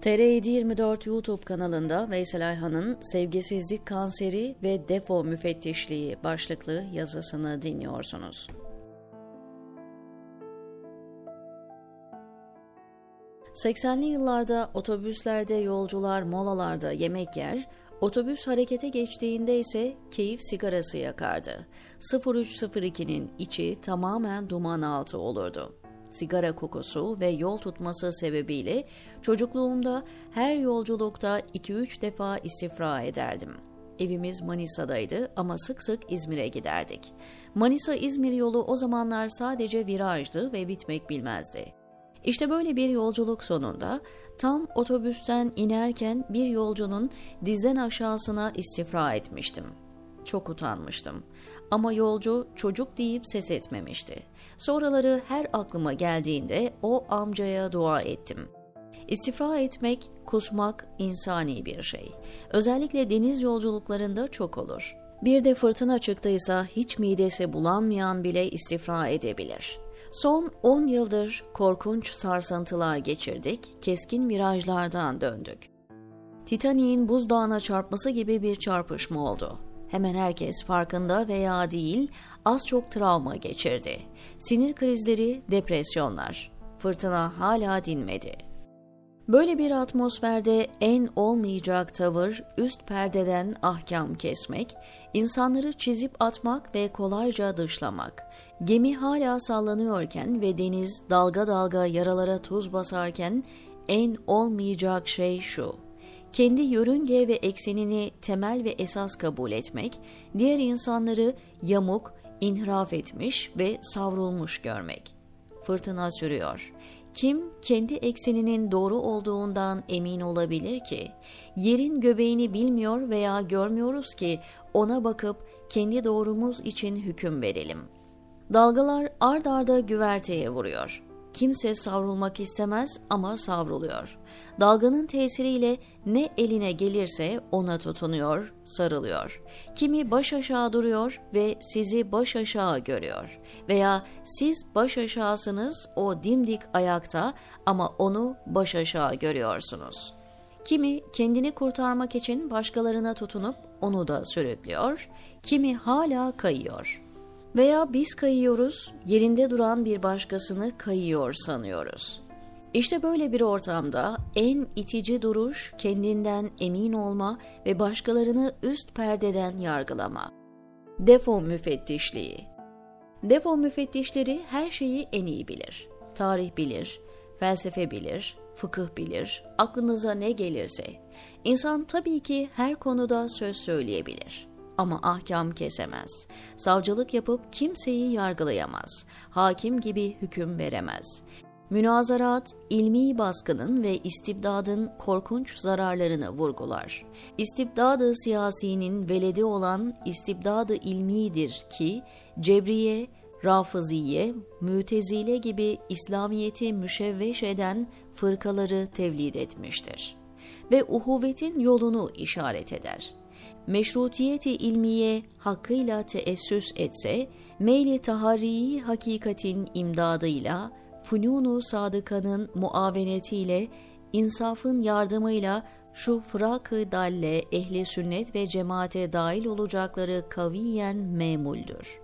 TR724 YouTube kanalında Veysel Ayhan'ın Sevgisizlik Kanseri ve Defo Müfettişliği başlıklı yazısını dinliyorsunuz. ...80'li yıllarda otobüslerde yolcular molalarda yemek yer, otobüs harekete geçtiğinde ise keyif sigarası yakardı. 0302'nin içi tamamen duman altı olurdu sigara kokusu ve yol tutması sebebiyle çocukluğumda her yolculukta 2-3 defa istifra ederdim. Evimiz Manisa'daydı ama sık sık İzmir'e giderdik. Manisa-İzmir yolu o zamanlar sadece virajdı ve bitmek bilmezdi. İşte böyle bir yolculuk sonunda tam otobüsten inerken bir yolcunun dizden aşağısına istifra etmiştim. Çok utanmıştım. Ama yolcu çocuk deyip ses etmemişti. Sonraları her aklıma geldiğinde o amcaya dua ettim. İstifra etmek, kusmak insani bir şey. Özellikle deniz yolculuklarında çok olur. Bir de fırtına çıktıysa hiç midesi bulanmayan bile istifra edebilir. Son 10 yıldır korkunç sarsıntılar geçirdik, keskin virajlardan döndük. Titanik'in buzdağına çarpması gibi bir çarpışma oldu. Hemen herkes farkında veya değil az çok travma geçirdi. Sinir krizleri, depresyonlar. Fırtına hala dinmedi. Böyle bir atmosferde en olmayacak tavır üst perdeden ahkam kesmek, insanları çizip atmak ve kolayca dışlamak. Gemi hala sallanıyorken ve deniz dalga dalga yaralara tuz basarken en olmayacak şey şu kendi yörünge ve eksenini temel ve esas kabul etmek, diğer insanları yamuk, inhiraf etmiş ve savrulmuş görmek. Fırtına sürüyor. Kim kendi ekseninin doğru olduğundan emin olabilir ki? Yerin göbeğini bilmiyor veya görmüyoruz ki ona bakıp kendi doğrumuz için hüküm verelim. Dalgalar ard arda güverteye vuruyor. Kimse savrulmak istemez ama savruluyor. Dalganın tesiriyle ne eline gelirse ona tutunuyor, sarılıyor. Kimi baş aşağı duruyor ve sizi baş aşağı görüyor. Veya siz baş aşağısınız o dimdik ayakta ama onu baş aşağı görüyorsunuz. Kimi kendini kurtarmak için başkalarına tutunup onu da sürüklüyor, kimi hala kayıyor.'' Veya biz kayıyoruz, yerinde duran bir başkasını kayıyor sanıyoruz. İşte böyle bir ortamda en itici duruş kendinden emin olma ve başkalarını üst perdeden yargılama. Defo müfettişliği Defo müfettişleri her şeyi en iyi bilir. Tarih bilir, felsefe bilir, fıkıh bilir, aklınıza ne gelirse. İnsan tabii ki her konuda söz söyleyebilir ama ahkam kesemez. Savcılık yapıp kimseyi yargılayamaz. Hakim gibi hüküm veremez. Münazarat, ilmi baskının ve istibdadın korkunç zararlarını vurgular. İstibdadı siyasinin veledi olan istibdadı ilmidir ki, Cebriye, Rafıziye, Mütezile gibi İslamiyeti müşevveş eden fırkaları tevlid etmiştir ve uhuvvetin yolunu işaret eder meşrutiyeti ilmiye hakkıyla teessüs etse, meyli tahariyi hakikatin imdadıyla, fununu sadıkanın muavenetiyle, insafın yardımıyla şu fırak-ı dalle ehli sünnet ve cemaate dahil olacakları kaviyen memuldür.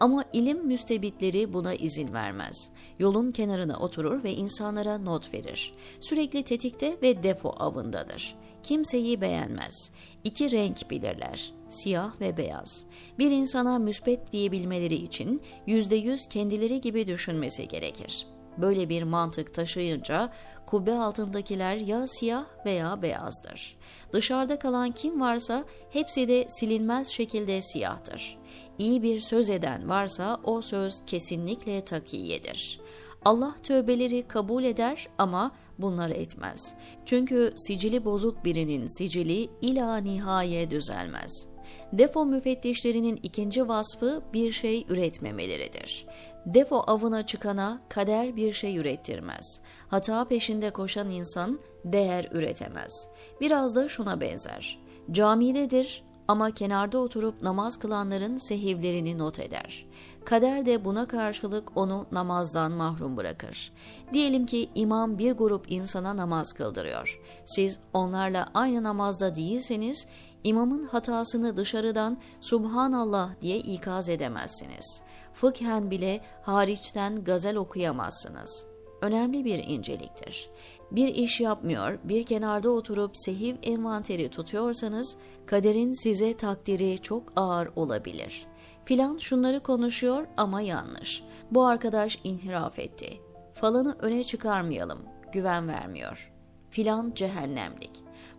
Ama ilim müstebitleri buna izin vermez. Yolun kenarına oturur ve insanlara not verir. Sürekli tetikte ve defo avındadır. Kimseyi beğenmez. İki renk bilirler. Siyah ve beyaz. Bir insana müspet diyebilmeleri için yüzde yüz kendileri gibi düşünmesi gerekir. Böyle bir mantık taşıyınca kubbe altındakiler ya siyah veya beyazdır. Dışarıda kalan kim varsa hepsi de silinmez şekilde siyahtır. İyi bir söz eden varsa o söz kesinlikle takiyedir. Allah tövbeleri kabul eder ama bunları etmez. Çünkü sicili bozuk birinin sicili ila nihaye düzelmez. Defo müfettişlerinin ikinci vasfı bir şey üretmemeleridir. Defo avına çıkana kader bir şey ürettirmez. Hata peşinde koşan insan değer üretemez. Biraz da şuna benzer. Camidedir ama kenarda oturup namaz kılanların sehivlerini not eder. Kader de buna karşılık onu namazdan mahrum bırakır. Diyelim ki imam bir grup insana namaz kıldırıyor. Siz onlarla aynı namazda değilseniz imamın hatasını dışarıdan Subhanallah diye ikaz edemezsiniz. Fıkhen bile hariçten gazel okuyamazsınız. Önemli bir inceliktir. Bir iş yapmıyor, bir kenarda oturup sehiv envanteri tutuyorsanız kaderin size takdiri çok ağır olabilir. Filan şunları konuşuyor ama yanlış. Bu arkadaş inhiraf etti. Falanı öne çıkarmayalım, güven vermiyor. Filan cehennemlik.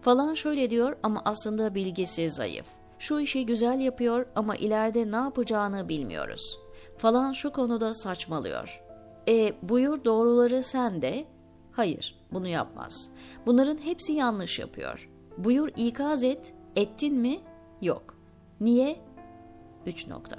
Falan şöyle diyor ama aslında bilgisi zayıf. Şu işi güzel yapıyor ama ileride ne yapacağını bilmiyoruz. Falan şu konuda saçmalıyor. E buyur doğruları sen de. Hayır, bunu yapmaz. Bunların hepsi yanlış yapıyor. Buyur ikaz et, ettin mi? Yok. Niye? 3 nokta.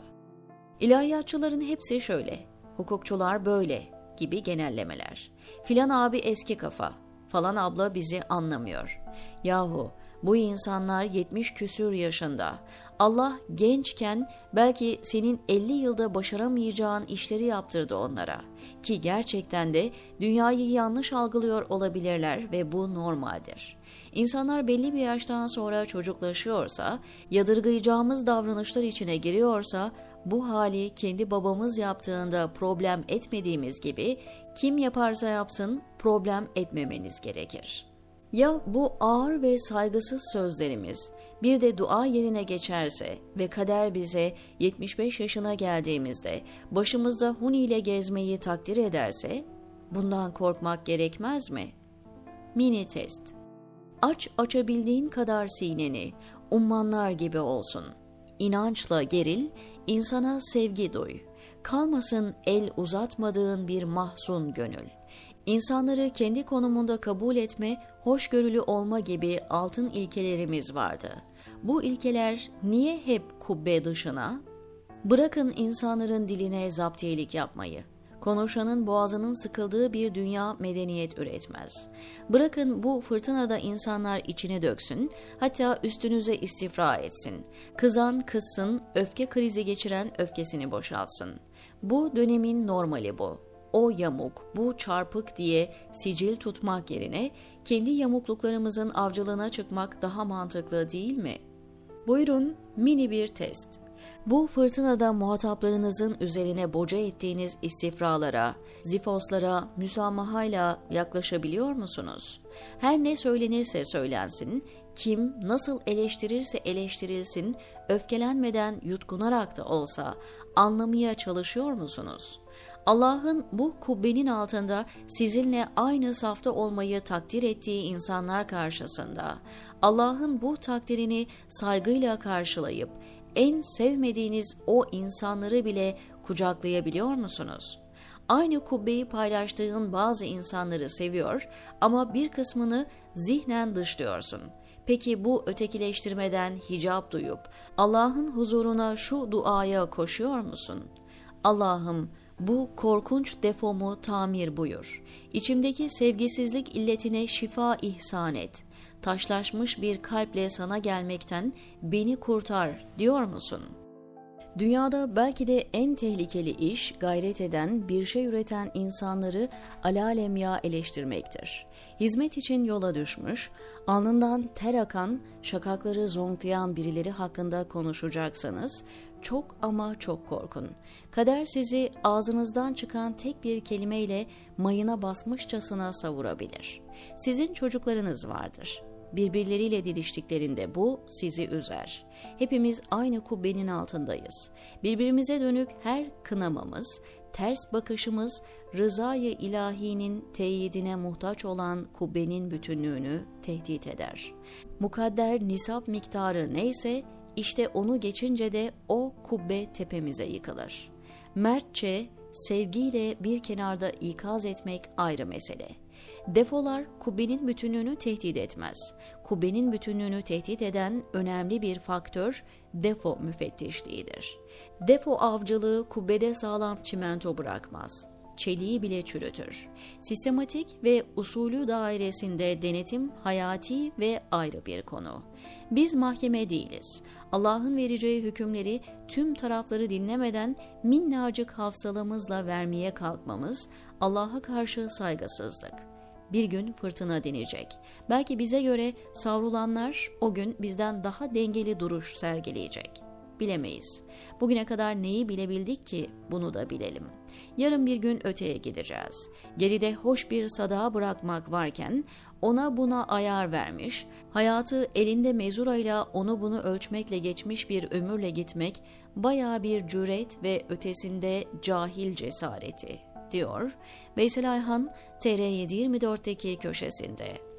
İlahiyatçıların hepsi şöyle, hukukçular böyle gibi genellemeler. Filan abi eski kafa, falan abla bizi anlamıyor. Yahu bu insanlar 70 küsür yaşında. Allah gençken belki senin 50 yılda başaramayacağın işleri yaptırdı onlara. Ki gerçekten de dünyayı yanlış algılıyor olabilirler ve bu normaldir. İnsanlar belli bir yaştan sonra çocuklaşıyorsa, yadırgayacağımız davranışlar içine giriyorsa, bu hali kendi babamız yaptığında problem etmediğimiz gibi kim yaparsa yapsın problem etmemeniz gerekir. Ya bu ağır ve saygısız sözlerimiz bir de dua yerine geçerse ve kader bize 75 yaşına geldiğimizde başımızda huni ile gezmeyi takdir ederse bundan korkmak gerekmez mi? Mini test Aç açabildiğin kadar sineni, ummanlar gibi olsun. İnançla geril, insana sevgi duy. Kalmasın el uzatmadığın bir mahzun gönül. İnsanları kendi konumunda kabul etme, hoşgörülü olma gibi altın ilkelerimiz vardı. Bu ilkeler niye hep kubbe dışına? Bırakın insanların diline zaptiyelik yapmayı. Konuşanın boğazının sıkıldığı bir dünya medeniyet üretmez. Bırakın bu fırtınada insanlar içine döksün, hatta üstünüze istifra etsin. Kızan kızsın, öfke krizi geçiren öfkesini boşaltsın. Bu dönemin normali bu. O yamuk, bu çarpık diye sicil tutmak yerine kendi yamukluklarımızın avcılığına çıkmak daha mantıklı değil mi? Buyurun mini bir test. Bu fırtınada muhataplarınızın üzerine boca ettiğiniz istifralara, zifoslara müsamahayla yaklaşabiliyor musunuz? Her ne söylenirse söylensin, kim nasıl eleştirirse eleştirilsin, öfkelenmeden yutkunarak da olsa anlamaya çalışıyor musunuz? Allah'ın bu kubbenin altında sizinle aynı safta olmayı takdir ettiği insanlar karşısında, Allah'ın bu takdirini saygıyla karşılayıp en sevmediğiniz o insanları bile kucaklayabiliyor musunuz? Aynı kubbeyi paylaştığın bazı insanları seviyor ama bir kısmını zihnen dışlıyorsun. Peki bu ötekileştirmeden hicap duyup Allah'ın huzuruna şu duaya koşuyor musun? Allah'ım bu korkunç defomu tamir buyur. İçimdeki sevgisizlik illetine şifa ihsan et taşlaşmış bir kalple sana gelmekten beni kurtar diyor musun? Dünyada belki de en tehlikeli iş gayret eden, bir şey üreten insanları alalemya eleştirmektir. Hizmet için yola düşmüş, alnından ter akan, şakakları zonklayan birileri hakkında konuşacaksanız çok ama çok korkun. Kader sizi ağzınızdan çıkan tek bir kelimeyle mayına basmışçasına savurabilir. Sizin çocuklarınız vardır birbirleriyle didiştiklerinde bu sizi üzer. Hepimiz aynı kubbenin altındayız. Birbirimize dönük her kınamamız, ters bakışımız rızayı ilahinin teyidine muhtaç olan kubbenin bütünlüğünü tehdit eder. Mukadder nisap miktarı neyse işte onu geçince de o kubbe tepemize yıkılır. Mertçe, sevgiyle bir kenarda ikaz etmek ayrı mesele. Defolar kubbenin bütünlüğünü tehdit etmez. Kubbenin bütünlüğünü tehdit eden önemli bir faktör defo müfettişliğidir. Defo avcılığı kubbede sağlam çimento bırakmaz. Çeliği bile çürütür. Sistematik ve usulü dairesinde denetim hayati ve ayrı bir konu. Biz mahkeme değiliz. Allah'ın vereceği hükümleri tüm tarafları dinlemeden minnacık hafsalamızla vermeye kalkmamız Allah'a karşı saygısızlık bir gün fırtına dinecek. Belki bize göre savrulanlar o gün bizden daha dengeli duruş sergileyecek. Bilemeyiz. Bugüne kadar neyi bilebildik ki bunu da bilelim. Yarın bir gün öteye gideceğiz. Geride hoş bir sadağa bırakmak varken ona buna ayar vermiş, hayatı elinde mezurayla onu bunu ölçmekle geçmiş bir ömürle gitmek baya bir cüret ve ötesinde cahil cesareti diyor Veysel Ayhan TR724'teki köşesinde.